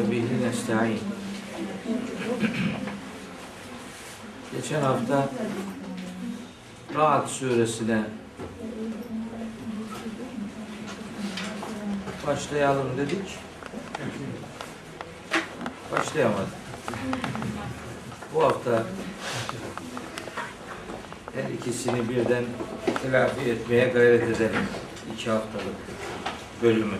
ve bihi nesta'in. Geçen hafta Rahat suresine başlayalım dedik. Başlayamadık. Bu hafta her ikisini birden telafi etmeye gayret edelim. İki haftalık bölümü.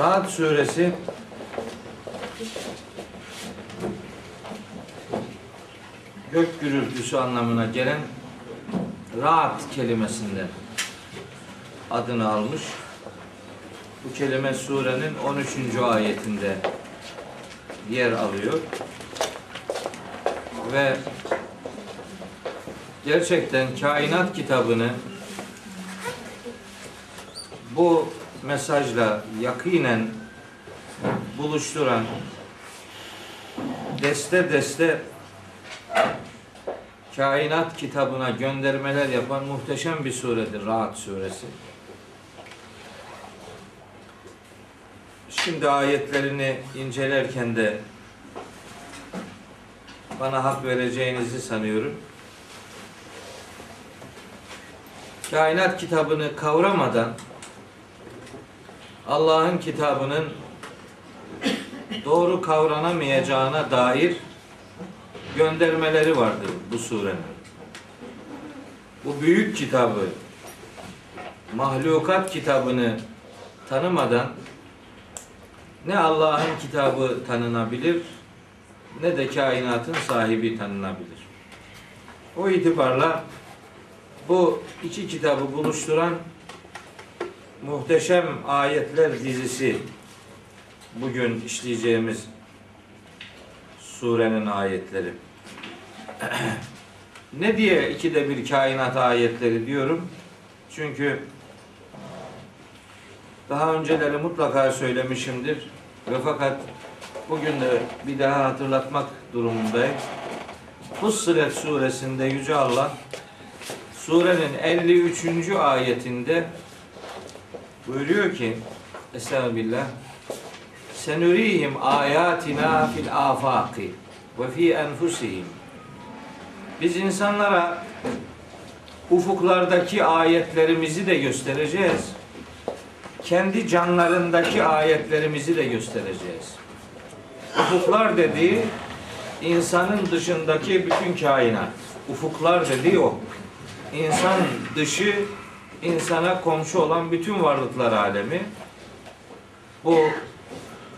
Rahat suresi gök gürültüsü anlamına gelen rahat kelimesinden adını almış. Bu kelime surenin 13. ayetinde yer alıyor. Ve gerçekten kainat kitabını bu mesajla yakinen buluşturan deste deste kainat kitabına göndermeler yapan muhteşem bir suredir Rahat suresi. Şimdi ayetlerini incelerken de bana hak vereceğinizi sanıyorum. Kainat kitabını kavramadan Allah'ın kitabının doğru kavranamayacağına dair göndermeleri vardır bu surenin. Bu büyük kitabı, mahlukat kitabını tanımadan ne Allah'ın kitabı tanınabilir ne de kainatın sahibi tanınabilir. O itibarla bu iki kitabı buluşturan muhteşem ayetler dizisi bugün işleyeceğimiz surenin ayetleri. ne diye ikide bir kainat ayetleri diyorum? Çünkü daha önceleri mutlaka söylemişimdir ve fakat bugün de bir daha hatırlatmak durumundayım. Fussilet suresinde Yüce Allah surenin 53. ayetinde buyuruyor ki Estağfirullah Senurihim ayatina fil afaki ve fi enfusihim Biz insanlara ufuklardaki ayetlerimizi de göstereceğiz. Kendi canlarındaki ayetlerimizi de göstereceğiz. Ufuklar dediği insanın dışındaki bütün kainat. Ufuklar dediği o. İnsan dışı insana komşu olan bütün varlıklar alemi bu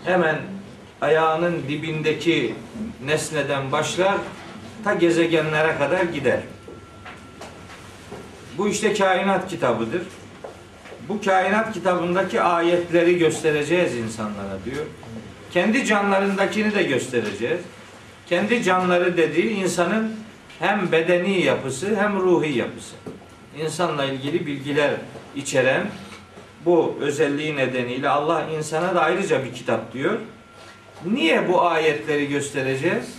hemen ayağının dibindeki nesneden başlar ta gezegenlere kadar gider. Bu işte kainat kitabıdır. Bu kainat kitabındaki ayetleri göstereceğiz insanlara diyor. Kendi canlarındakini de göstereceğiz. Kendi canları dediği insanın hem bedeni yapısı hem ruhi yapısı insanla ilgili bilgiler içeren bu özelliği nedeniyle Allah insana da ayrıca bir kitap diyor. Niye bu ayetleri göstereceğiz?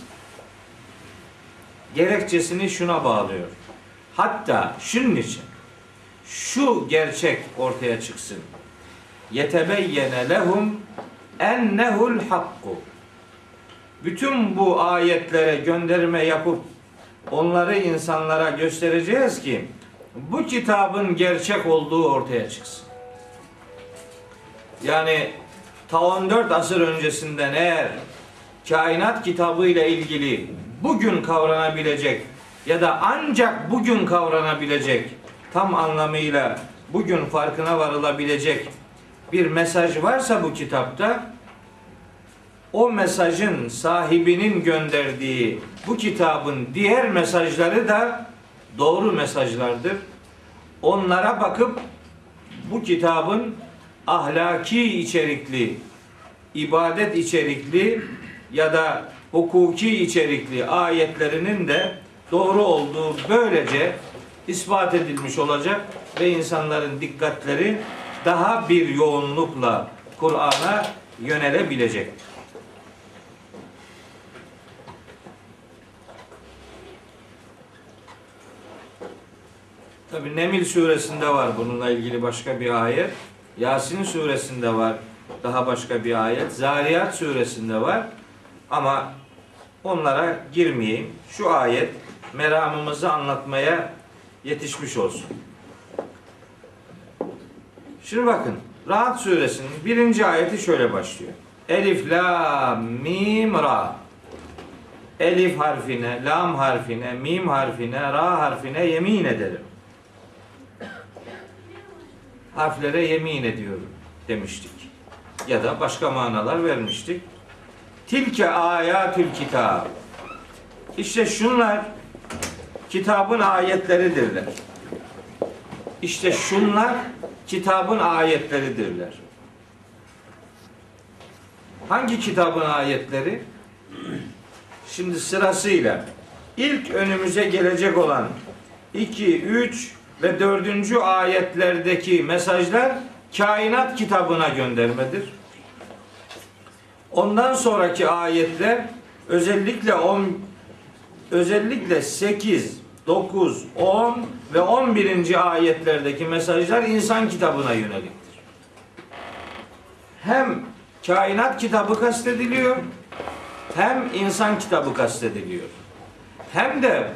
Gerekçesini şuna bağlıyor. Hatta şunun için şu gerçek ortaya çıksın. Yetebeyyene lehum ennehul hakku. Bütün bu ayetlere gönderme yapıp onları insanlara göstereceğiz ki bu kitabın gerçek olduğu ortaya çıksın. Yani ta 14 asır öncesinden eğer kainat kitabı ile ilgili bugün kavranabilecek ya da ancak bugün kavranabilecek tam anlamıyla bugün farkına varılabilecek bir mesaj varsa bu kitapta o mesajın sahibinin gönderdiği bu kitabın diğer mesajları da doğru mesajlardır. Onlara bakıp bu kitabın ahlaki içerikli, ibadet içerikli ya da hukuki içerikli ayetlerinin de doğru olduğu böylece ispat edilmiş olacak ve insanların dikkatleri daha bir yoğunlukla Kur'an'a yönelebilecektir. Tabi Nemil suresinde var bununla ilgili başka bir ayet. Yasin suresinde var daha başka bir ayet. Zariyat suresinde var. Ama onlara girmeyeyim. Şu ayet meramımızı anlatmaya yetişmiş olsun. Şimdi bakın Rahat suresinin birinci ayeti şöyle başlıyor. Elif, la, mim, ra. Elif harfine, lam harfine, mim harfine, ra harfine yemin ederim. Harflere yemin ediyorum demiştik. Ya da başka manalar vermiştik. Tilke ayatül kitab. İşte şunlar kitabın ayetleridirler. İşte şunlar kitabın ayetleridirler. Hangi kitabın ayetleri? Şimdi sırasıyla ilk önümüze gelecek olan 2, 3 ve 4. ayetlerdeki mesajlar kainat kitabına göndermedir. Ondan sonraki ayetler özellikle 10 özellikle 8, 9, 10 ve 11. ayetlerdeki mesajlar insan kitabına yöneliktir. Hem kainat kitabı kastediliyor, hem insan kitabı kastediliyor. Hem de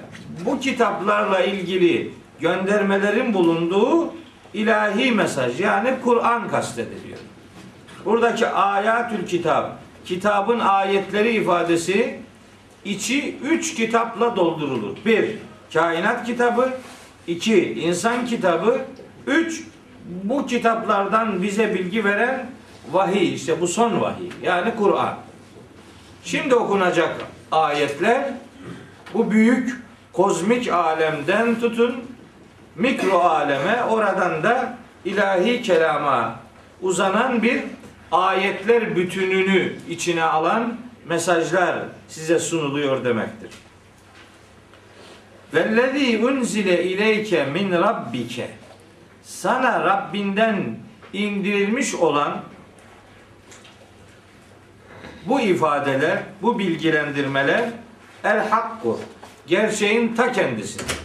bu kitaplarla ilgili göndermelerin bulunduğu ilahi mesaj yani Kur'an kastediliyor. Buradaki ayatül kitap, kitabın ayetleri ifadesi içi üç kitapla doldurulur. Bir, kainat kitabı. iki insan kitabı. Üç, bu kitaplardan bize bilgi veren vahiy. işte bu son vahiy. Yani Kur'an. Şimdi okunacak ayetler bu büyük kozmik alemden tutun mikro aleme oradan da ilahi kelama uzanan bir ayetler bütününü içine alan mesajlar size sunuluyor demektir. Vellezî unzile ileyke min rabbike sana Rabbinden indirilmiş olan bu ifadeler, bu bilgilendirmeler el hakku gerçeğin ta kendisidir.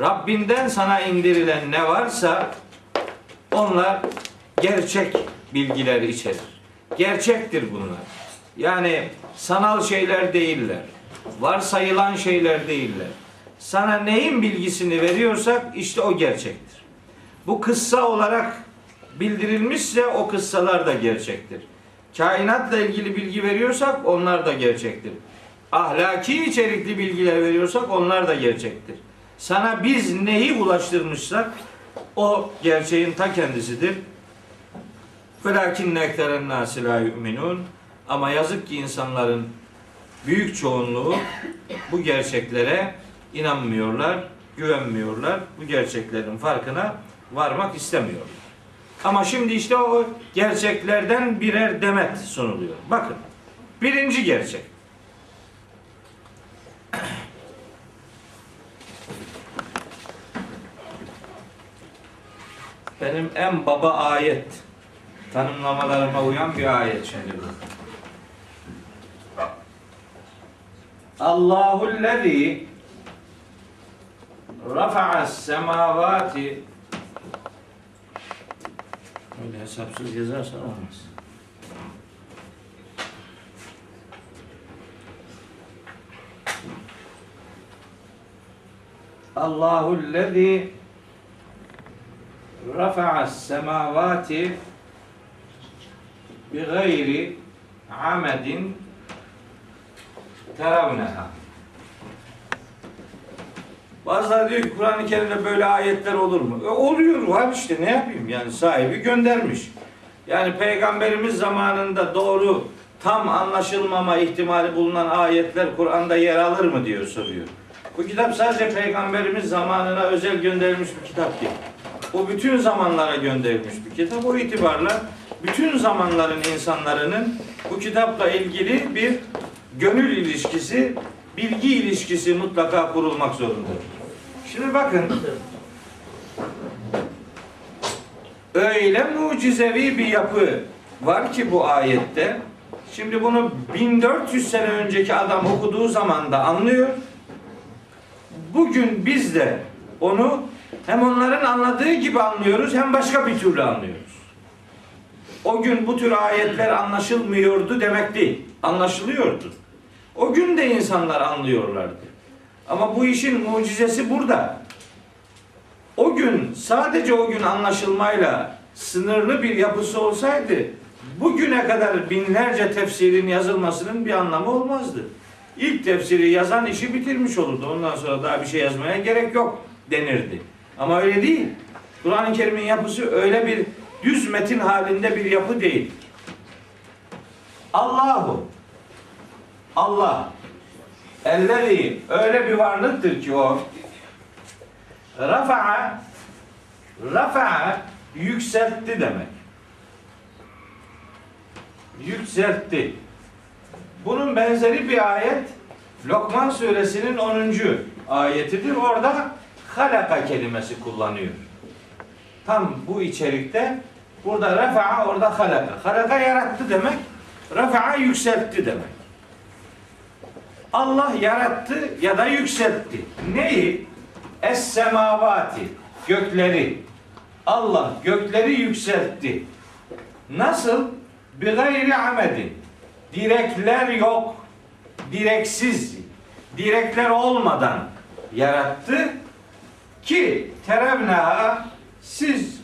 Rabbinden sana indirilen ne varsa onlar gerçek bilgiler içerir. Gerçektir bunlar. Yani sanal şeyler değiller. Varsayılan şeyler değiller. Sana neyin bilgisini veriyorsak işte o gerçektir. Bu kıssa olarak bildirilmişse o kıssalar da gerçektir. Kainatla ilgili bilgi veriyorsak onlar da gerçektir. Ahlaki içerikli bilgiler veriyorsak onlar da gerçektir. Sana biz neyi ulaştırmışsak o gerçeğin ta kendisidir. Velakinne ekteren nasi la yu'minun. Ama yazık ki insanların büyük çoğunluğu bu gerçeklere inanmıyorlar, güvenmiyorlar. Bu gerçeklerin farkına varmak istemiyorlar. Ama şimdi işte o gerçeklerden birer demet sunuluyor. Bakın. Birinci gerçek. Benim en baba ayet tanımlamalarıma uyan bir ayet şimdi bu. Allahu'llezî rafa'as semavati Öyle hesapsız yazarsan olmaz. Allahu'llezî rafa'as semavati bi gayri amedin teravneha. Bazıları diyor ki Kur'an-ı Kerim'de böyle ayetler olur mu? E, oluyor var işte ne yapayım yani sahibi göndermiş. Yani peygamberimiz zamanında doğru tam anlaşılmama ihtimali bulunan ayetler Kur'an'da yer alır mı diyor soruyor. Bu kitap sadece peygamberimiz zamanına özel gönderilmiş bir kitap değil. Bu bütün zamanlara gönderilmiş bir kitap. O itibarla bütün zamanların insanların bu kitapla ilgili bir gönül ilişkisi, bilgi ilişkisi mutlaka kurulmak zorundadır. Şimdi bakın. öyle mucizevi bir yapı var ki bu ayette. Şimdi bunu 1400 sene önceki adam okuduğu zaman da anlıyor. Bugün biz de onu hem onların anladığı gibi anlıyoruz hem başka bir türlü anlıyoruz. O gün bu tür ayetler anlaşılmıyordu demek değil. Anlaşılıyordu. O gün de insanlar anlıyorlardı. Ama bu işin mucizesi burada. O gün sadece o gün anlaşılmayla sınırlı bir yapısı olsaydı bugüne kadar binlerce tefsirin yazılmasının bir anlamı olmazdı. İlk tefsiri yazan işi bitirmiş olurdu. Ondan sonra daha bir şey yazmaya gerek yok denirdi. Ama öyle değil. Kur'an-ı Kerim'in yapısı öyle bir düz metin halinde bir yapı değil. Allahu Allah Ellezî öyle bir varlıktır ki o rafa'a rafa'a yükseltti demek. Yükseltti. Bunun benzeri bir ayet Lokman suresinin 10. ayetidir. Orada halaka kelimesi kullanıyor. Tam bu içerikte burada rafa'a orada halaka. Halaka yarattı demek. Rafa'a yükseltti demek. Allah yarattı ya da yükseltti. Neyi? Es semavati gökleri. Allah gökleri yükseltti. Nasıl? Bir gayri amedin. Direkler yok. Direksiz. Direkler olmadan yarattı ki terevneha siz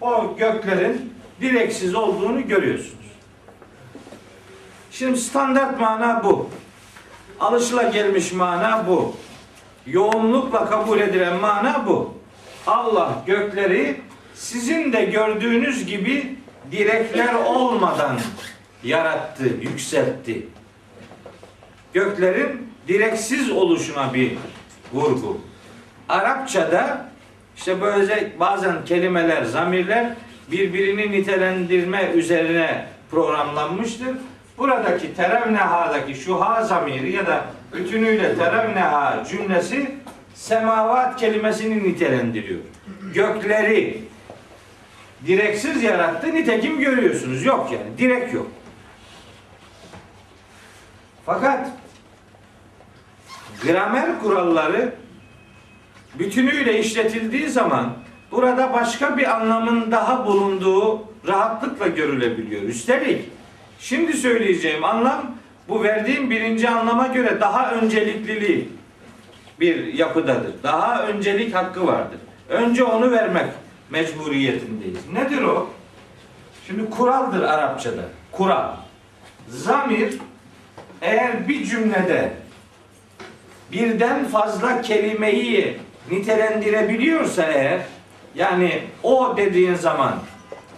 o göklerin direksiz olduğunu görüyorsunuz. Şimdi standart mana bu. Alışılagelmiş mana bu. Yoğunlukla kabul edilen mana bu. Allah gökleri sizin de gördüğünüz gibi direkler olmadan yarattı, yükseltti. Göklerin direksiz oluşuna bir vurgu. Arapçada işte böyle bazen kelimeler, zamirler birbirini nitelendirme üzerine programlanmıştır. Buradaki terevneha'daki şu ha zamiri ya da bütünüyle terevneha cümlesi semavat kelimesini nitelendiriyor. Gökleri direksiz yarattı. Nitekim görüyorsunuz. Yok yani. Direk yok. Fakat gramer kuralları bütünüyle işletildiği zaman burada başka bir anlamın daha bulunduğu rahatlıkla görülebiliyor. Üstelik şimdi söyleyeceğim anlam bu verdiğim birinci anlama göre daha önceliklili bir yapıdadır. Daha öncelik hakkı vardır. Önce onu vermek mecburiyetindeyiz. Nedir o? Şimdi kuraldır Arapçada. Kural. Zamir eğer bir cümlede birden fazla kelimeyi nitelendirebiliyorsa eğer yani o dediğin zaman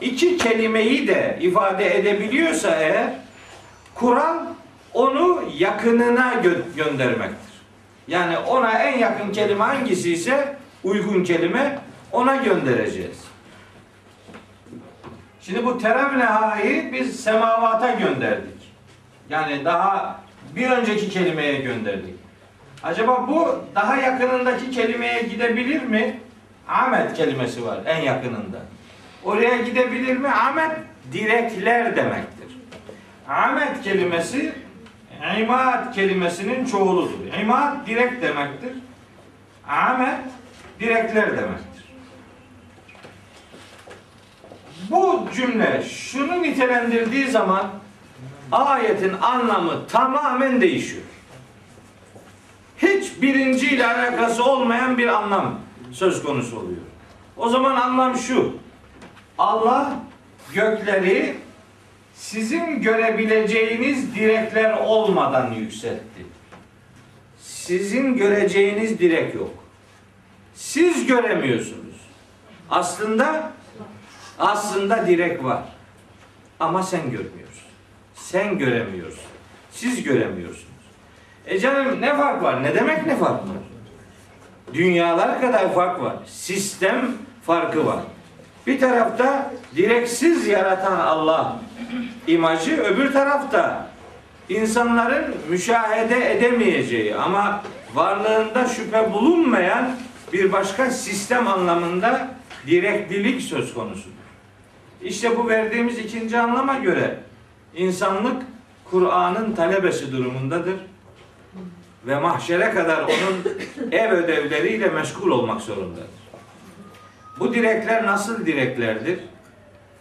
iki kelimeyi de ifade edebiliyorsa eğer kural onu yakınına gö- göndermektir. Yani ona en yakın kelime hangisi ise uygun kelime ona göndereceğiz. Şimdi bu terevnehayı biz semavata gönderdik. Yani daha bir önceki kelimeye gönderdik. Acaba bu daha yakınındaki kelimeye gidebilir mi? Ahmet kelimesi var en yakınında. Oraya gidebilir mi? Ahmet direkler demektir. Ahmet kelimesi imad kelimesinin çoğuludur. İmad direk demektir. Ahmet direkler demektir. Bu cümle şunu nitelendirdiği zaman ayetin anlamı tamamen değişiyor. Hiç birinciyle alakası olmayan bir anlam söz konusu oluyor. O zaman anlam şu. Allah gökleri sizin görebileceğiniz direkler olmadan yükseltti. Sizin göreceğiniz direk yok. Siz göremiyorsunuz. Aslında aslında direk var. Ama sen görmüyorsun. Sen göremiyorsun. Siz göremiyorsunuz. E canım ne fark var? Ne demek ne fark var? Dünyalar kadar fark var. Sistem farkı var. Bir tarafta direksiz yaratan Allah imajı, öbür tarafta insanların müşahede edemeyeceği ama varlığında şüphe bulunmayan bir başka sistem anlamında direklilik söz konusudur. İşte bu verdiğimiz ikinci anlama göre insanlık Kur'an'ın talebesi durumundadır. Ve mahşere kadar onun ev ödevleriyle meşgul olmak zorundadır. Bu direkler nasıl direklerdir?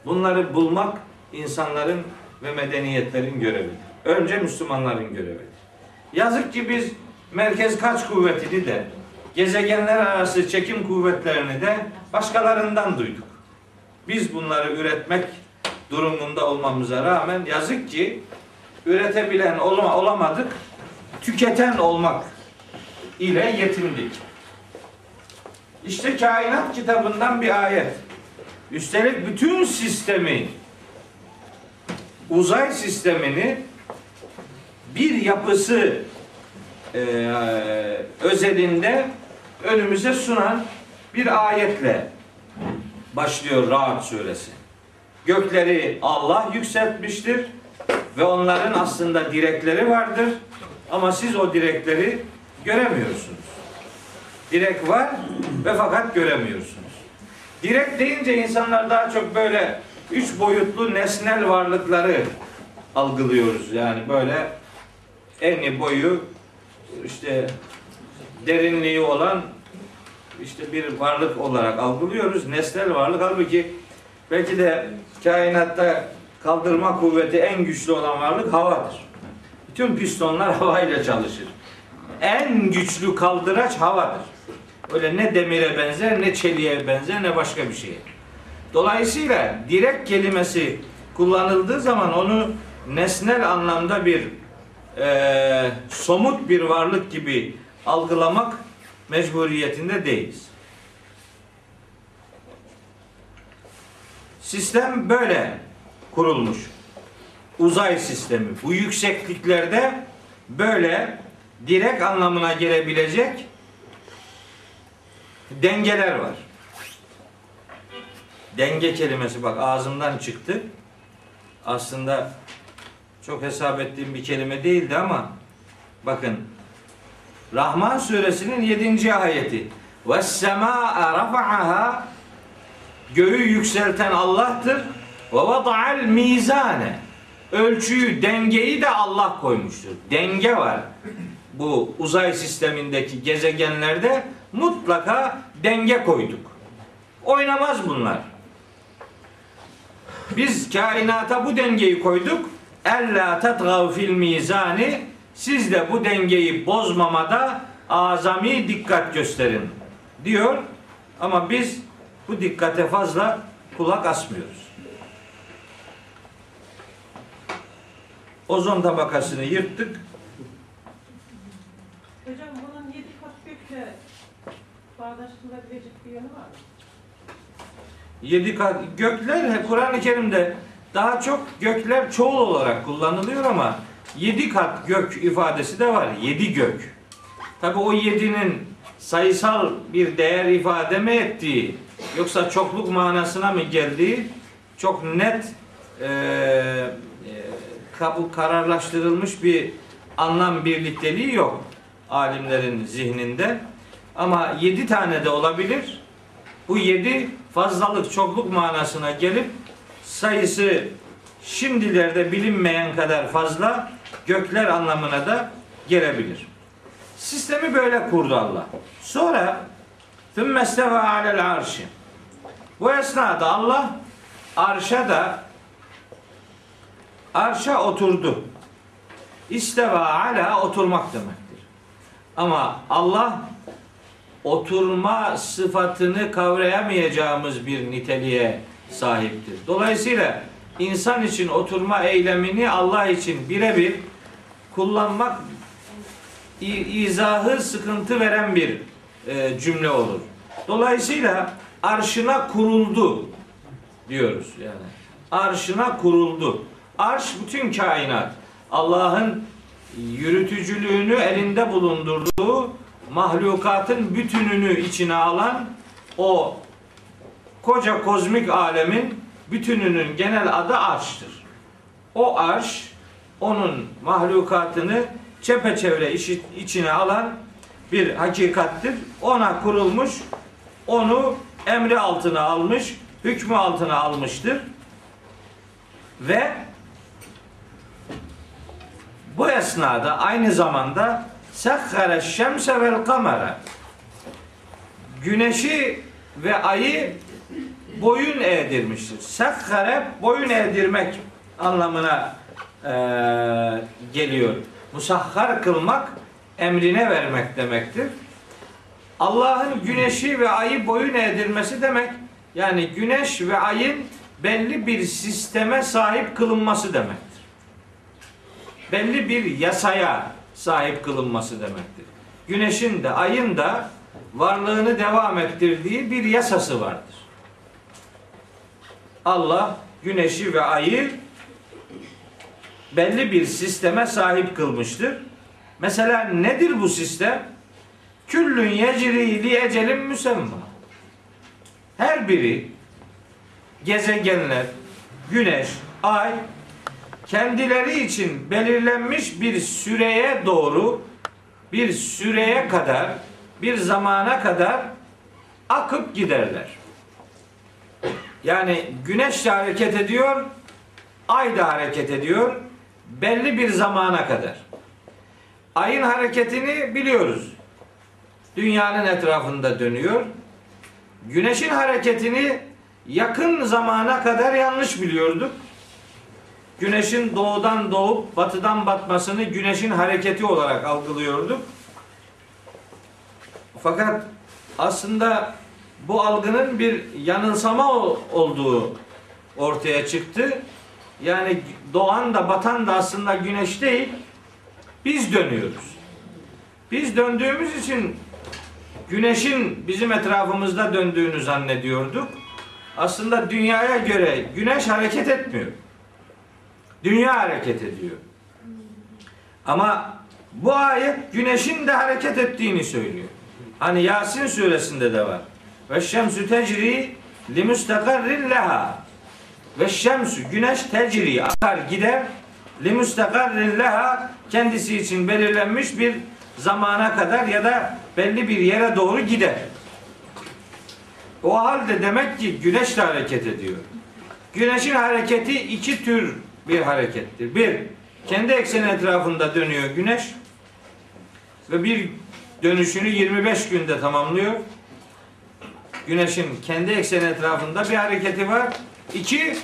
Bunları bulmak insanların ve medeniyetlerin görevidir. Önce Müslümanların görevidir. Yazık ki biz merkez kaç kuvvetini de gezegenler arası çekim kuvvetlerini de başkalarından duyduk. Biz bunları üretmek durumunda olmamıza rağmen yazık ki üretebilen olamadık, tüketen olmak ile yetindik. İşte kainat kitabından bir ayet. Üstelik bütün sistemi, uzay sistemini bir yapısı e, özelinde önümüze sunan bir ayetle başlıyor Ra'd suresi. Gökleri Allah yükseltmiştir ve onların aslında direkleri vardır ama siz o direkleri göremiyorsunuz. Direk var ve fakat göremiyorsunuz. Direk deyince insanlar daha çok böyle üç boyutlu nesnel varlıkları algılıyoruz. Yani böyle eni boyu işte derinliği olan işte bir varlık olarak algılıyoruz. Nesnel varlık halbuki belki de kainatta kaldırma kuvveti en güçlü olan varlık havadır. Bütün pistonlar havayla çalışır. En güçlü kaldıraç havadır. Öyle ne demire benzer, ne çeliğe benzer, ne başka bir şeye. Dolayısıyla direk kelimesi kullanıldığı zaman onu nesnel anlamda bir e, somut bir varlık gibi algılamak mecburiyetinde değiliz. Sistem böyle kurulmuş. Uzay sistemi. Bu yüksekliklerde böyle direk anlamına gelebilecek dengeler var. Denge kelimesi bak ağzımdan çıktı. Aslında çok hesap ettiğim bir kelime değildi ama bakın Rahman suresinin 7. ayeti. Ve semâ'a rafa'aha göğü yükselten Allah'tır. Ve vada'al mizane ölçüyü, dengeyi de Allah koymuştur. Denge var. Bu uzay sistemindeki gezegenlerde mutlaka denge koyduk. Oynamaz bunlar. Biz kainata bu dengeyi koyduk. Ella tetgav fil mizani siz de bu dengeyi bozmamada azami dikkat gösterin diyor. Ama biz bu dikkate fazla kulak asmıyoruz. Ozon tabakasını yırttık. Hocam bunun yedi kat gökle bağdaştırılabilecek bir yönü var mı? Yedi kat gökler Kur'an-ı Kerim'de daha çok gökler çoğul olarak kullanılıyor ama yedi kat gök ifadesi de var. Yedi gök. Tabi o yedinin sayısal bir değer ifade mi ettiği yoksa çokluk manasına mı geldiği çok net e, kabul kararlaştırılmış bir anlam birlikteliği yok alimlerin zihninde. Ama yedi tane de olabilir. Bu yedi fazlalık, çokluk manasına gelip sayısı şimdilerde bilinmeyen kadar fazla gökler anlamına da gelebilir. Sistemi böyle kurdu Allah. Sonra ثُمَّ اسْتَوَى عَلَى الْعَرْشِ Bu esnada Allah arşa da arşa oturdu. İsteva ala oturmak demektir. Ama Allah oturma sıfatını kavrayamayacağımız bir niteliğe sahiptir. Dolayısıyla insan için oturma eylemini Allah için birebir kullanmak izahı sıkıntı veren bir e, cümle olur. Dolayısıyla arşına kuruldu diyoruz yani. Arşına kuruldu. Arş bütün kainat. Allah'ın yürütücülüğünü elinde bulundurduğu mahlukatın bütününü içine alan o koca kozmik alemin bütününün genel adı arştır. O arş onun mahlukatını çepeçevre işi- içine alan bir hakikattir. Ona kurulmuş, onu emri altına almış, hükmü altına almıştır. Ve bu esnada aynı zamanda sekhara şemse vel kamera güneşi ve ayı boyun eğdirmiştir. Sekhare boyun eğdirmek anlamına eee, geliyor. Musahhar kılmak emrine vermek demektir. Allah'ın güneşi ve ayı boyun eğdirmesi demek yani güneş ve ayın belli bir sisteme sahip kılınması demektir. Belli bir yasaya sahip kılınması demektir. Güneşin de ayın da varlığını devam ettirdiği bir yasası vardır. Allah güneşi ve ayı belli bir sisteme sahip kılmıştır. Mesela nedir bu sistem? Küllün yecri li ecelin müsemma. Her biri gezegenler, güneş, ay kendileri için belirlenmiş bir süreye doğru bir süreye kadar bir zamana kadar akıp giderler. Yani güneş de hareket ediyor, ay da hareket ediyor belli bir zamana kadar. Ayın hareketini biliyoruz. Dünyanın etrafında dönüyor. Güneşin hareketini yakın zamana kadar yanlış biliyorduk. Güneşin doğudan doğup batıdan batmasını güneşin hareketi olarak algılıyorduk. Fakat aslında bu algının bir yanılsama ol- olduğu ortaya çıktı. Yani doğan da batan da aslında güneş değil, biz dönüyoruz. Biz döndüğümüz için güneşin bizim etrafımızda döndüğünü zannediyorduk. Aslında dünyaya göre güneş hareket etmiyor. Dünya hareket ediyor. Ama bu ayet güneşin de hareket ettiğini söylüyor. Hani Yasin suresinde de var. Ve şemsü tecri li müstakarrin leha. Ve şemsü güneş tecri akar gider li müstakarrin leha kendisi için belirlenmiş bir zamana kadar ya da belli bir yere doğru gider. O halde demek ki güneş de hareket ediyor. Güneşin hareketi iki tür bir harekettir. Bir, kendi ekseni etrafında dönüyor güneş ve bir dönüşünü 25 günde tamamlıyor. Güneşin kendi ekseni etrafında bir hareketi var. İki,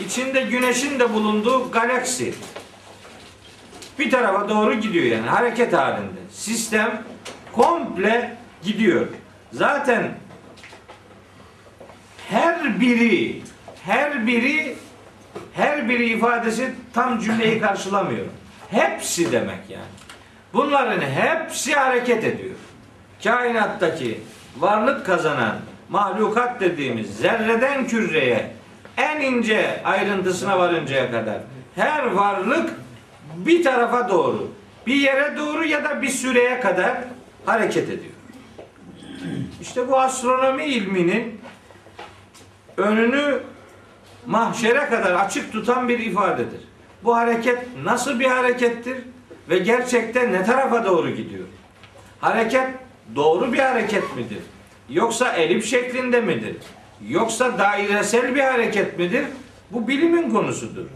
içinde güneşin de bulunduğu galaksi. Bir tarafa doğru gidiyor yani hareket halinde. Sistem komple gidiyor. Zaten her biri her biri her biri ifadesi tam cümleyi karşılamıyor. Hepsi demek yani. Bunların hepsi hareket ediyor. Kainattaki varlık kazanan mahlukat dediğimiz zerreden küreye en ince ayrıntısına varıncaya kadar her varlık bir tarafa doğru, bir yere doğru ya da bir süreye kadar hareket ediyor. İşte bu astronomi ilminin önünü mahşere kadar açık tutan bir ifadedir. Bu hareket nasıl bir harekettir ve gerçekten ne tarafa doğru gidiyor? Hareket doğru bir hareket midir? Yoksa elip şeklinde midir? Yoksa dairesel bir hareket midir? Bu bilimin konusudur.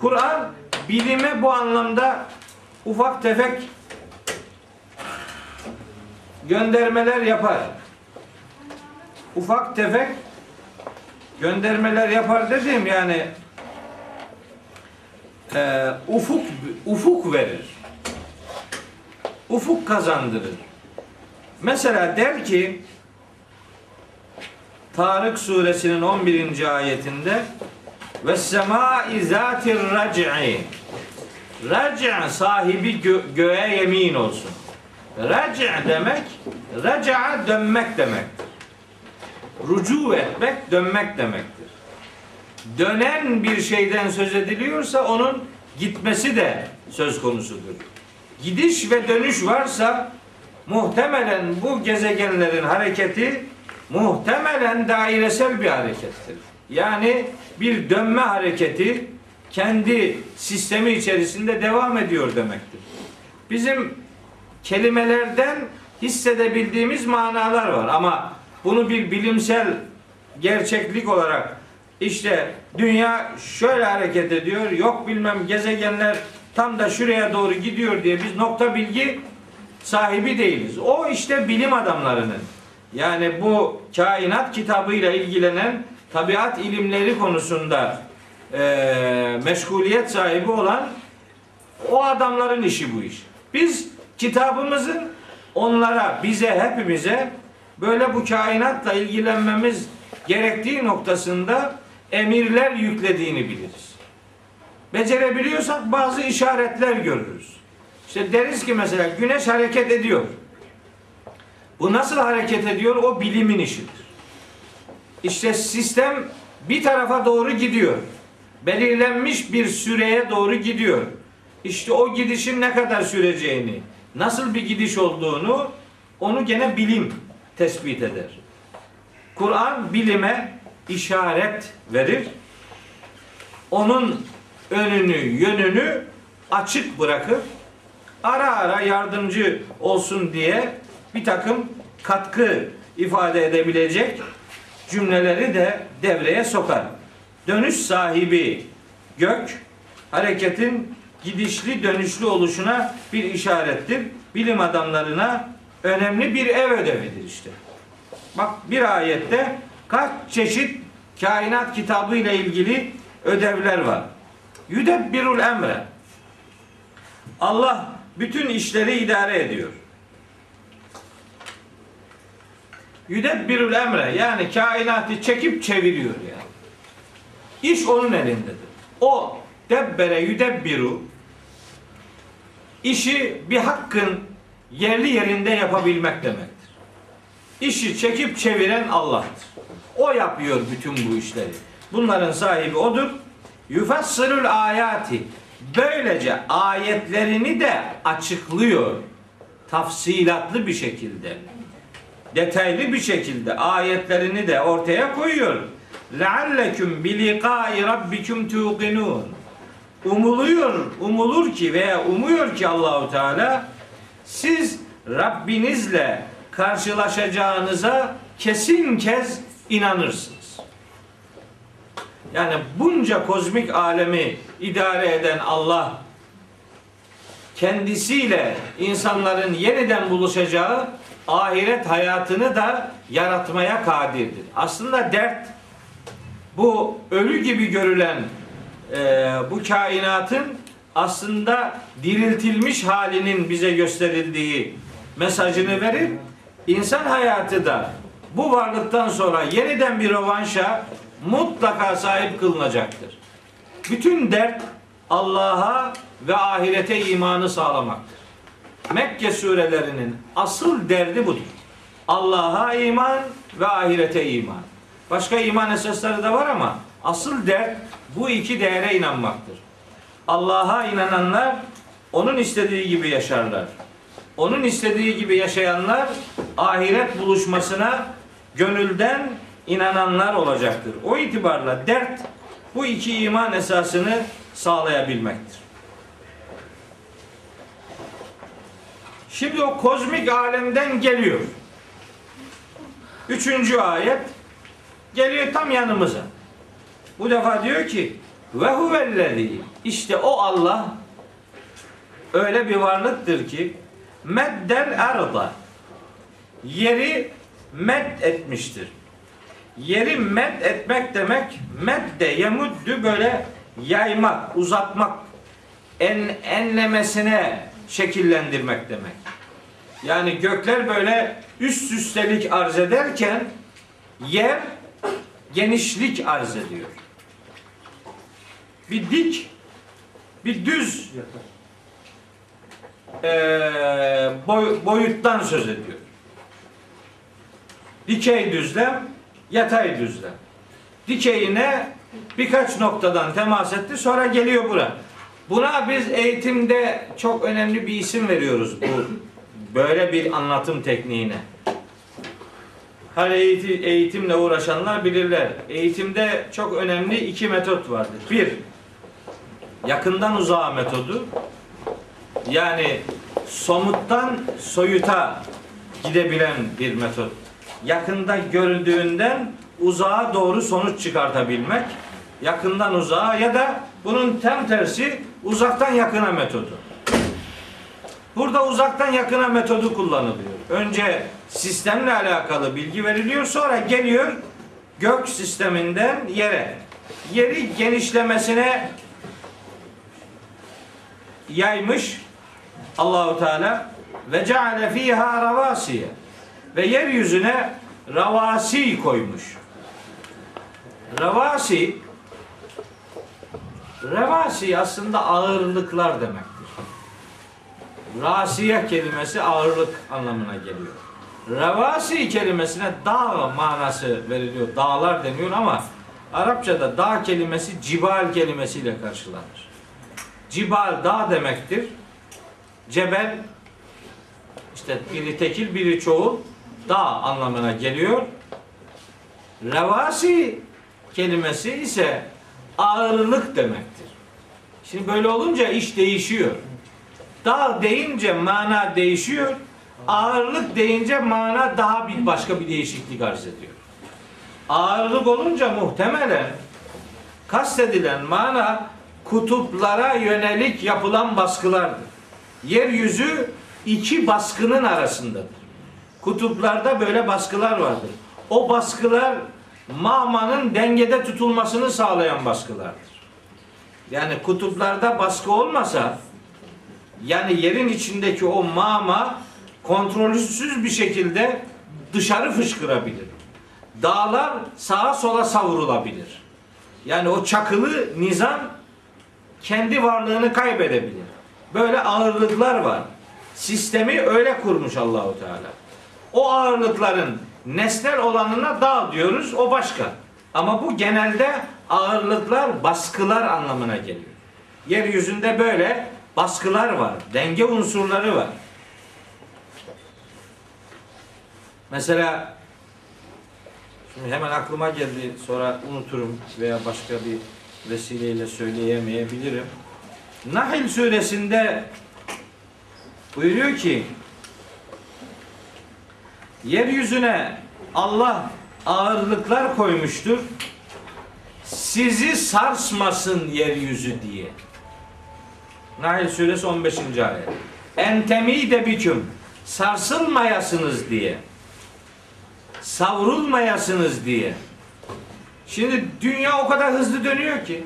Kur'an bilime bu anlamda ufak tefek göndermeler yapar. Ufak tefek göndermeler yapar dediğim yani e, ufuk ufuk verir. Ufuk kazandırır. Mesela der ki Tarık suresinin 11. ayetinde ve semai zatir rac'i Rac' sahibi gö- göğe yemin olsun. Rac' demek raca dönmek demektir. Rucu etmek dönmek demektir. Dönen bir şeyden söz ediliyorsa onun gitmesi de söz konusudur. Gidiş ve dönüş varsa muhtemelen bu gezegenlerin hareketi muhtemelen dairesel bir harekettir. Yani bir dönme hareketi kendi sistemi içerisinde devam ediyor demektir. Bizim kelimelerden hissedebildiğimiz manalar var ama bunu bir bilimsel gerçeklik olarak işte dünya şöyle hareket ediyor. Yok bilmem gezegenler tam da şuraya doğru gidiyor diye biz nokta bilgi sahibi değiliz. O işte bilim adamlarının yani bu kainat kitabıyla ilgilenen tabiat ilimleri konusunda eee meşguliyet sahibi olan o adamların işi bu iş. Biz kitabımızın onlara, bize, hepimize böyle bu kainatla ilgilenmemiz gerektiği noktasında emirler yüklediğini biliriz. Becerebiliyorsak bazı işaretler görürüz. İşte deriz ki mesela güneş hareket ediyor. Bu nasıl hareket ediyor? O bilimin işidir. İşte sistem bir tarafa doğru gidiyor. Belirlenmiş bir süreye doğru gidiyor. İşte o gidişin ne kadar süreceğini, nasıl bir gidiş olduğunu onu gene bilim tespit eder. Kur'an bilime işaret verir. Onun önünü, yönünü açık bırakır. Ara ara yardımcı olsun diye bir takım katkı ifade edebilecek cümleleri de devreye sokar. Dönüş sahibi gök hareketin gidişli dönüşlü oluşuna bir işarettir. Bilim adamlarına önemli bir ev ödevidir işte. Bak bir ayette kaç çeşit kainat kitabı ile ilgili ödevler var. Yüdebbirul emre. Allah bütün işleri idare ediyor. Yüdebbirul emre yani kainatı çekip çeviriyor yani. İş onun elindedir. O debbere yüdebbiru işi bir hakkın yerli yerinde yapabilmek demektir. İşi çekip çeviren Allah'tır. O yapıyor bütün bu işleri. Bunların sahibi odur. Yufassirul ayati. Böylece ayetlerini de açıklıyor. Tafsilatlı bir şekilde. Detaylı bir şekilde ayetlerini de ortaya koyuyor. Lealleküm bilikai rabbikum tuqinun. Umuluyor, umulur ki veya umuyor ki Allahu Teala siz Rabbinizle karşılaşacağınıza kesin kez inanırsınız. Yani bunca kozmik alemi idare eden Allah kendisiyle insanların yeniden buluşacağı ahiret hayatını da yaratmaya kadirdir. Aslında dert bu ölü gibi görülen e, bu kainatın aslında diriltilmiş halinin bize gösterildiği mesajını verip insan hayatı da bu varlıktan sonra yeniden bir rövanşa mutlaka sahip kılınacaktır. Bütün dert Allah'a ve ahirete imanı sağlamaktır. Mekke surelerinin asıl derdi budur. Allah'a iman ve ahirete iman. Başka iman esasları da var ama asıl dert bu iki değere inanmaktır. Allah'a inananlar onun istediği gibi yaşarlar. Onun istediği gibi yaşayanlar ahiret buluşmasına gönülden inananlar olacaktır. O itibarla dert bu iki iman esasını sağlayabilmektir. Şimdi o kozmik alemden geliyor. Üçüncü ayet geliyor tam yanımıza. Bu defa diyor ki ve huvellezî işte o Allah öyle bir varlıktır ki meddel erda yeri med etmiştir. Yeri med etmek demek medde yemuddu böyle yaymak, uzatmak, en, enlemesine şekillendirmek demek. Yani gökler böyle üst üstelik arz ederken yer genişlik arz ediyor. Bir dik, bir düz eee, boy- boyuttan söz ediyor. Dikey düzlem, yatay düzlem. Dikeyine birkaç noktadan temas etti sonra geliyor bura. Buna biz eğitimde çok önemli bir isim veriyoruz bu böyle bir anlatım tekniğine. Her eğiti- eğitimle uğraşanlar bilirler. Eğitimde çok önemli iki metot vardır. Bir, yakından uzağa metodu. Yani somuttan soyuta gidebilen bir metot. Yakında görüldüğünden uzağa doğru sonuç çıkartabilmek. Yakından uzağa ya da bunun tam tersi uzaktan yakına metodu. Burada uzaktan yakına metodu kullanılıyor. Önce sistemle alakalı bilgi veriliyor, sonra geliyor gök sisteminden yere. Yeri genişlemesine yaymış Allahu Teala ve ceale fiha ravasiye ve yeryüzüne ravasi koymuş. Ravasi Ravasi aslında ağırlıklar demektir. Rasiye kelimesi ağırlık anlamına geliyor. Ravasi kelimesine dağ manası veriliyor. Dağlar deniyor ama Arapçada dağ kelimesi cibal kelimesiyle karşılanır. Cibal dağ demektir. Cebel işte biri tekil biri çoğul dağ anlamına geliyor. Revasi kelimesi ise ağırlık demektir. Şimdi böyle olunca iş değişiyor. Dağ deyince mana değişiyor. Ağırlık deyince mana daha bir başka bir değişiklik arz ediyor. Ağırlık olunca muhtemelen kastedilen mana kutuplara yönelik yapılan baskılardır. Yeryüzü iki baskının arasındadır. Kutuplarda böyle baskılar vardır. O baskılar mağmanın dengede tutulmasını sağlayan baskılardır. Yani kutuplarda baskı olmasa yani yerin içindeki o mağma kontrolsüz bir şekilde dışarı fışkırabilir. Dağlar sağa sola savrulabilir. Yani o çakılı nizam kendi varlığını kaybedebilir. Böyle ağırlıklar var. Sistemi öyle kurmuş Allahu Teala. O ağırlıkların nesnel olanına dağ diyoruz, o başka. Ama bu genelde ağırlıklar, baskılar anlamına geliyor. Yeryüzünde böyle baskılar var, denge unsurları var. Mesela şimdi hemen aklıma geldi, sonra unuturum veya başka bir vesileyle söyleyemeyebilirim. Nahl suresinde buyuruyor ki yeryüzüne Allah ağırlıklar koymuştur. Sizi sarsmasın yeryüzü diye. Nahl suresi 15. ayet. Entemi de biküm sarsılmayasınız diye. Savrulmayasınız diye. Şimdi dünya o kadar hızlı dönüyor ki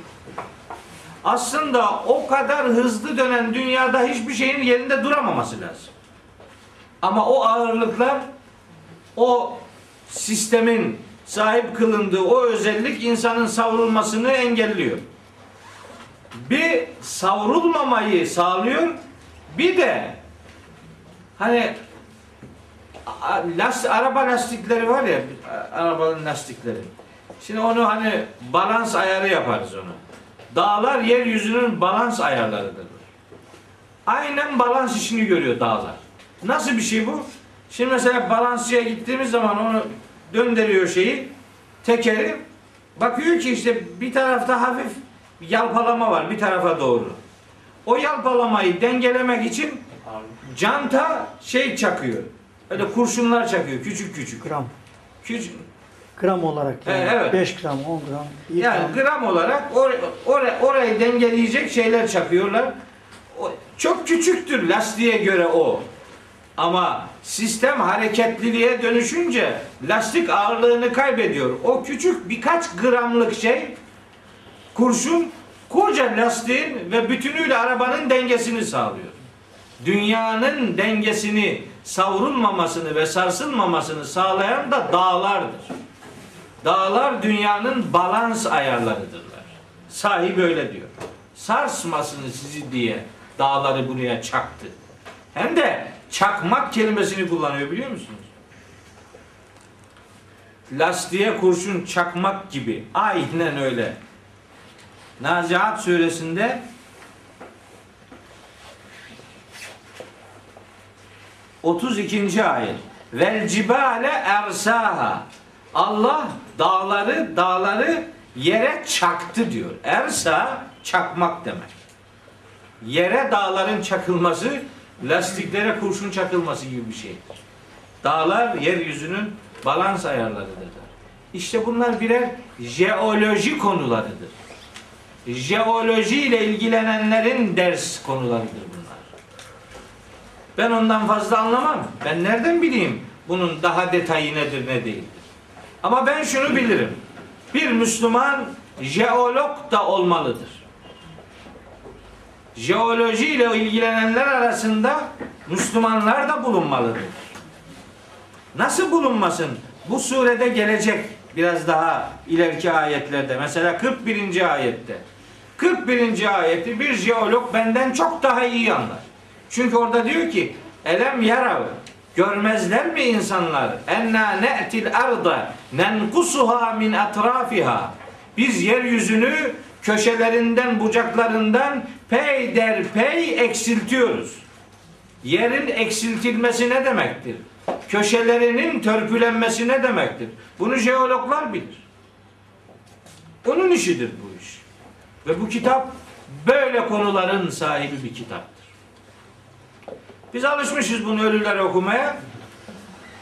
aslında o kadar hızlı dönen dünyada hiçbir şeyin yerinde duramaması lazım. Ama o ağırlıklar o sistemin sahip kılındığı o özellik insanın savrulmasını engelliyor. Bir savrulmamayı sağlıyor. Bir de hani last, araba lastikleri var ya arabanın lastikleri. Şimdi onu hani balans ayarı yaparız onu. Dağlar yeryüzünün balans ayarlarıdır. Aynen balans işini görüyor dağlar. Nasıl bir şey bu? Şimdi mesela balansçıya gittiğimiz zaman onu döndürüyor şeyi, tekeri. Bakıyor ki işte bir tarafta hafif yalpalama var bir tarafa doğru. O yalpalamayı dengelemek için canta şey çakıyor. Öyle kurşunlar çakıyor küçük küçük. gram. Küçük, Gram olarak yani. E, evet. 5 gram, 10 gram, 1 yani gram. gram olarak or, or- orayı dengeleyecek şeyler çakıyorlar. O, çok küçüktür lastiğe göre o. Ama sistem hareketliliğe dönüşünce lastik ağırlığını kaybediyor. O küçük birkaç gramlık şey kurşun koca lastiğin ve bütünüyle arabanın dengesini sağlıyor. Dünyanın dengesini savrulmamasını ve sarsılmamasını sağlayan da dağlardır. Dağlar dünyanın balans ayarlarıdırlar. Sahibi öyle diyor. Sarsmasın sizi diye dağları buraya çaktı. Hem de çakmak kelimesini kullanıyor biliyor musunuz? Lastiğe kurşun çakmak gibi. Aynen öyle. Nazihat suresinde 32. ayet. Vel cibale ersaha. Allah dağları dağları yere çaktı diyor. Ersa çakmak demek. Yere dağların çakılması lastiklere kurşun çakılması gibi bir şeydir. Dağlar yeryüzünün balans ayarlarıdır. İşte bunlar birer jeoloji konularıdır. Jeoloji ile ilgilenenlerin ders konularıdır bunlar. Ben ondan fazla anlamam. Ben nereden bileyim bunun daha detayı nedir ne değildir. Ama ben şunu bilirim. Bir Müslüman jeolog da olmalıdır. Jeoloji ile ilgilenenler arasında Müslümanlar da bulunmalıdır. Nasıl bulunmasın? Bu surede gelecek biraz daha ileriki ayetlerde. Mesela 41. ayette. 41. ayeti bir jeolog benden çok daha iyi anlar. Çünkü orada diyor ki elem yarav görmezler mi insanlar enna ne'til arda nenkusuha min atrafiha biz yeryüzünü köşelerinden bucaklarından peyderpey eksiltiyoruz. Yerin eksiltilmesi ne demektir? Köşelerinin törpülenmesi ne demektir? Bunu jeologlar bilir. Onun işidir bu iş. Ve bu kitap böyle konuların sahibi bir kitaptır. Biz alışmışız bunu ölüleri okumaya.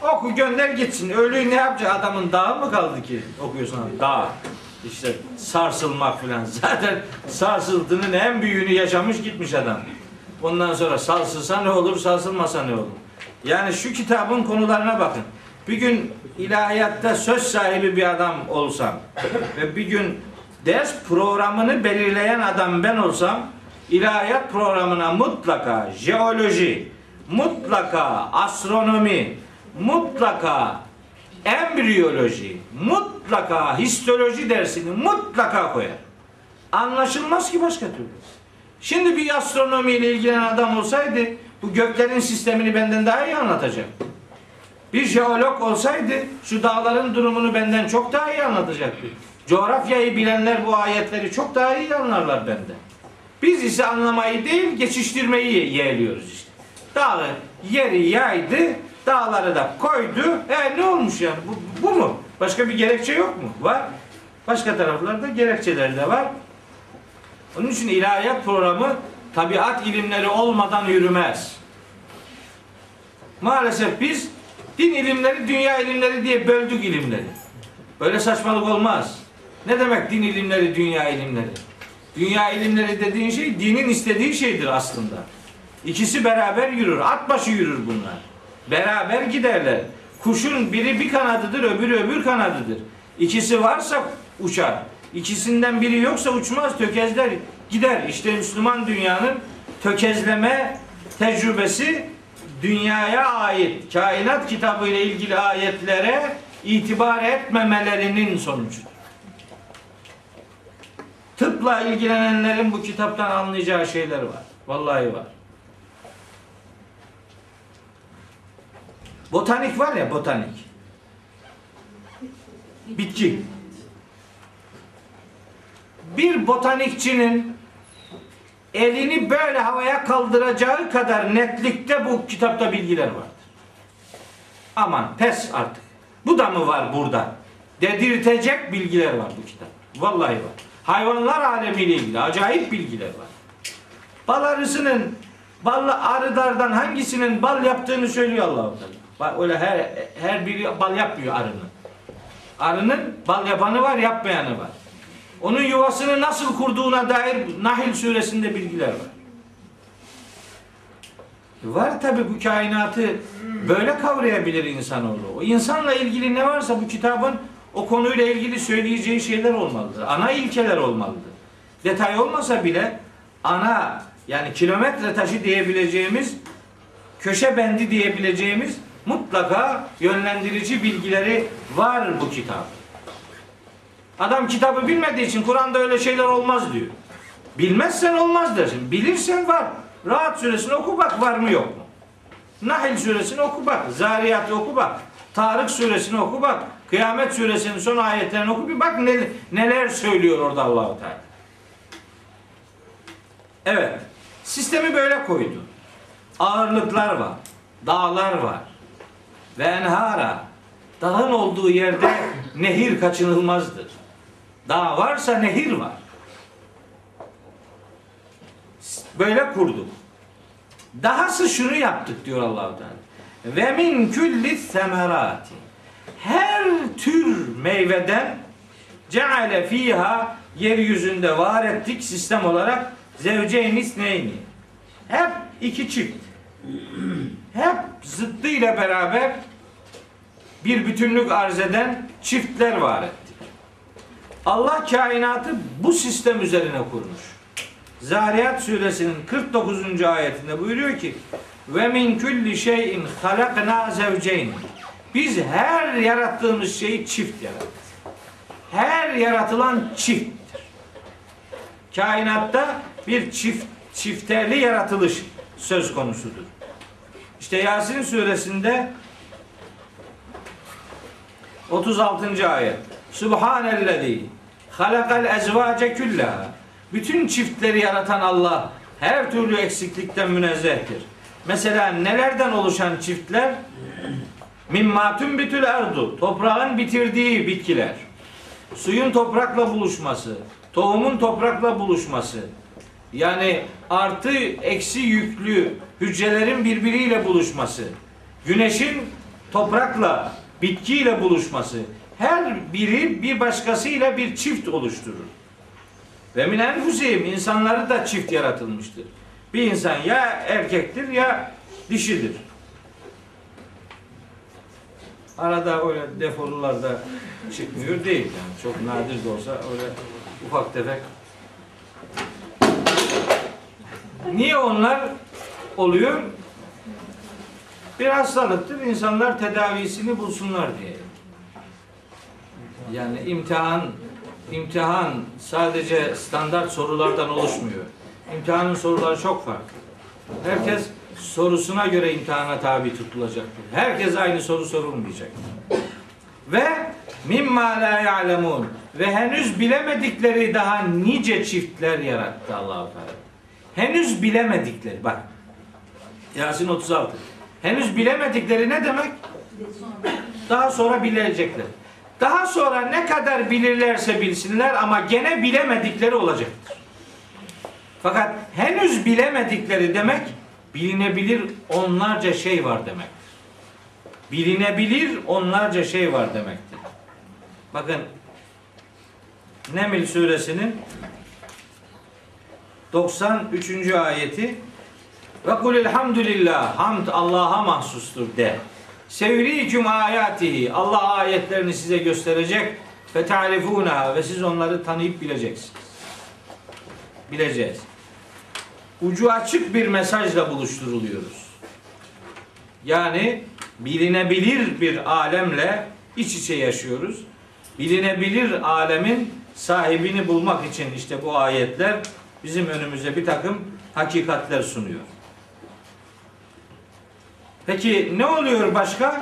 Oku gönder gitsin. Ölüyü ne yapacak? Adamın dağı mı kaldı ki? Okuyorsun abi. Dağ. İşte sarsılmak filan. Zaten sarsıntının en büyüğünü yaşamış gitmiş adam. Ondan sonra sarsılsa ne olur, sarsılmasa ne olur? Yani şu kitabın konularına bakın. Bir gün ilahiyatta söz sahibi bir adam olsam ve bir gün ders programını belirleyen adam ben olsam ilahiyat programına mutlaka jeoloji, mutlaka astronomi, mutlaka embriyoloji, mutlaka histoloji dersini mutlaka koyar. Anlaşılmaz ki başka türlü. Şimdi bir astronomiyle ilgilenen adam olsaydı bu göklerin sistemini benden daha iyi anlatacak. Bir jeolog olsaydı şu dağların durumunu benden çok daha iyi anlatacaktı. Coğrafyayı bilenler bu ayetleri çok daha iyi anlarlar benden. Biz ise anlamayı değil geçiştirmeyi yeğliyoruz işte. Dağı yeri yaydı, dağları da koydu. E ne olmuş yani? Bu, bu mu? Başka bir gerekçe yok mu? Var. Başka taraflarda gerekçeleri de var. Onun için ilahiyat programı tabiat ilimleri olmadan yürümez. Maalesef biz din ilimleri, dünya ilimleri diye böldük ilimleri. Böyle saçmalık olmaz. Ne demek din ilimleri, dünya ilimleri? Dünya ilimleri dediğin şey dinin istediği şeydir aslında. İkisi beraber yürür. At başı yürür bunlar. Beraber giderler. Kuşun biri bir kanadıdır, öbürü öbür kanadıdır. İkisi varsa uçar. İkisinden biri yoksa uçmaz, tökezler, gider. İşte Müslüman dünyanın tökezleme tecrübesi dünyaya ait kainat kitabı ile ilgili ayetlere itibar etmemelerinin sonucudur. Tıpla ilgilenenlerin bu kitaptan anlayacağı şeyler var. Vallahi var. Botanik var ya botanik. Bitki. Bir botanikçinin elini böyle havaya kaldıracağı kadar netlikte bu kitapta bilgiler vardır. Aman pes artık. Bu da mı var burada? Dedirtecek bilgiler var bu kitap. Vallahi var. Hayvanlar alemiyle ilgili acayip bilgiler var. Bal arısının bal arılardan hangisinin bal yaptığını söylüyor Allah-u Teala. Bak öyle her her biri bal yapmıyor arının. Arının bal yapanı var, yapmayanı var. Onun yuvasını nasıl kurduğuna dair Nahil suresinde bilgiler var. Var tabi bu kainatı böyle kavrayabilir insanoğlu. O insanla ilgili ne varsa bu kitabın o konuyla ilgili söyleyeceği şeyler olmalıdır. Ana ilkeler olmalıdır. Detay olmasa bile ana yani kilometre taşı diyebileceğimiz köşe bendi diyebileceğimiz mutlaka yönlendirici bilgileri var bu kitap. Adam kitabı bilmediği için Kur'an'da öyle şeyler olmaz diyor. Bilmezsen olmaz dersin. Bilirsen var. Rahat suresini oku bak var mı yok mu? Nahl suresini oku bak. Zariyat'ı oku bak. Tarık suresini oku bak. Kıyamet suresinin son ayetlerini oku bir bak ne, neler söylüyor orada Allahu Teala. Evet. Sistemi böyle koydu. Ağırlıklar var. Dağlar var. Ve enhara. Dağın olduğu yerde nehir kaçınılmazdır. Dağ varsa nehir var. Böyle kurduk. Dahası şunu yaptık diyor Allahu Teala. Ve min külli semerati. Her tür meyveden ceale fiha yeryüzünde var ettik sistem olarak zevceyn isneyni. Hep iki çift. Hep zıttıyla beraber bir bütünlük arz eden çiftler var ettik. Allah kainatı bu sistem üzerine kurmuş. Zariyat suresinin 49. ayetinde buyuruyor ki ve min kulli şeyin halakna zevceyn. Biz her yarattığımız şeyi çift yarattık. Her yaratılan çifttir. Kainatta bir çift çifterli yaratılış söz konusudur. İşte Yasin suresinde 36. ayet. Subhanellezi halakal ezvace küllaha. Bütün çiftleri yaratan Allah her türlü eksiklikten münezzehtir. Mesela nelerden oluşan çiftler? Mimma tümbitül erdu. Toprağın bitirdiği bitkiler. Suyun toprakla buluşması. Tohumun toprakla buluşması. Yani artı eksi yüklü hücrelerin birbiriyle buluşması. Güneşin toprakla, bitkiyle buluşması. Her biri bir başkasıyla bir çift oluşturur. Ve min enfusihim insanları da çift yaratılmıştır. Bir insan ya erkektir ya dişidir. Arada öyle defolular da çıkmıyor değil yani. Çok nadir de olsa öyle ufak tefek. Niye onlar oluyor? Bir hastalıktır. İnsanlar tedavisini bulsunlar diye. Yani imtihan imtihan sadece standart sorulardan oluşmuyor. İmtihanın soruları çok farklı. Herkes sorusuna göre imtihana tabi tutulacaktır. Herkes aynı soru sorulmayacaktır. Ve mimma la ya'lemun ve henüz bilemedikleri daha nice çiftler yarattı Allahu Teala. Henüz bilemedikleri bak. Yasin 36. Henüz bilemedikleri ne demek? Daha sonra bilecekler. Daha sonra ne kadar bilirlerse bilsinler ama gene bilemedikleri olacaktır. Fakat henüz bilemedikleri demek bilinebilir onlarca şey var demektir. Bilinebilir onlarca şey var demektir. Bakın Neml suresinin 93. ayeti ve kul elhamdülillah hamd Allah'a mahsustur de. Sevriküm ayatihi Allah ayetlerini size gösterecek ve ta'rifuna ve siz onları tanıyıp bileceksiniz. Bileceğiz. Ucu açık bir mesajla buluşturuluyoruz. Yani bilinebilir bir alemle iç içe yaşıyoruz. Bilinebilir alemin sahibini bulmak için işte bu ayetler bizim önümüze bir takım hakikatler sunuyor. Peki ne oluyor başka?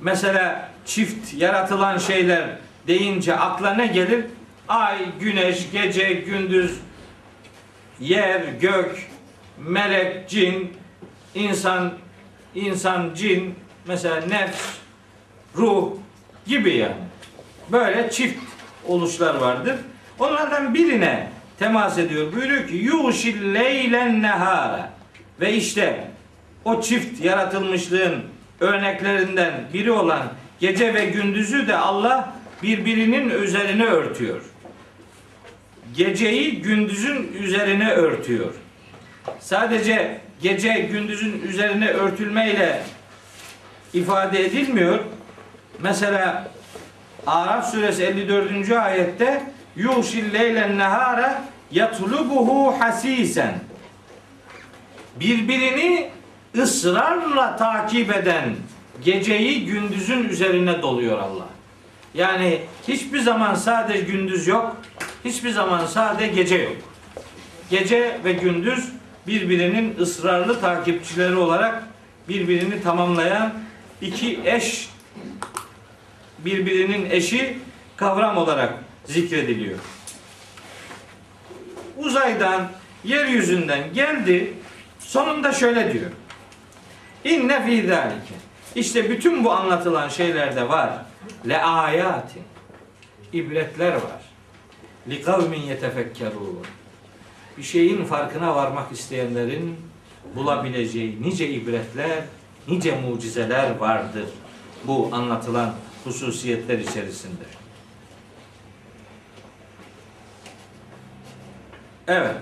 Mesela çift yaratılan şeyler deyince akla ne gelir? Ay, güneş, gece, gündüz, yer, gök, melek, cin, insan, insan, cin, mesela nefs, ruh gibi yani. Böyle çift oluşlar vardır. Onlardan birine temas ediyor. Buyuruyor ki yuşil leylen nehara. Ve işte o çift yaratılmışlığın örneklerinden biri olan gece ve gündüzü de Allah birbirinin üzerine örtüyor. Geceyi gündüzün üzerine örtüyor. Sadece gece gündüzün üzerine örtülmeyle ifade edilmiyor. Mesela Araf suresi 54. ayette yuhşil leylen nehara yatlubuhu hasisen birbirini ısrarla takip eden geceyi gündüzün üzerine doluyor Allah. Yani hiçbir zaman sadece gündüz yok, hiçbir zaman sadece gece yok. Gece ve gündüz birbirinin ısrarlı takipçileri olarak birbirini tamamlayan iki eş birbirinin eşi kavram olarak zikrediliyor. Uzaydan, yeryüzünden geldi, sonunda şöyle diyor. İnne fî zâlike. İşte bütün bu anlatılan şeylerde var. Le ayatin. ibretler var. Li kavmin yetefekkerûn. Bir şeyin farkına varmak isteyenlerin bulabileceği nice ibretler, nice mucizeler vardır. Bu anlatılan hususiyetler içerisinde. Evet.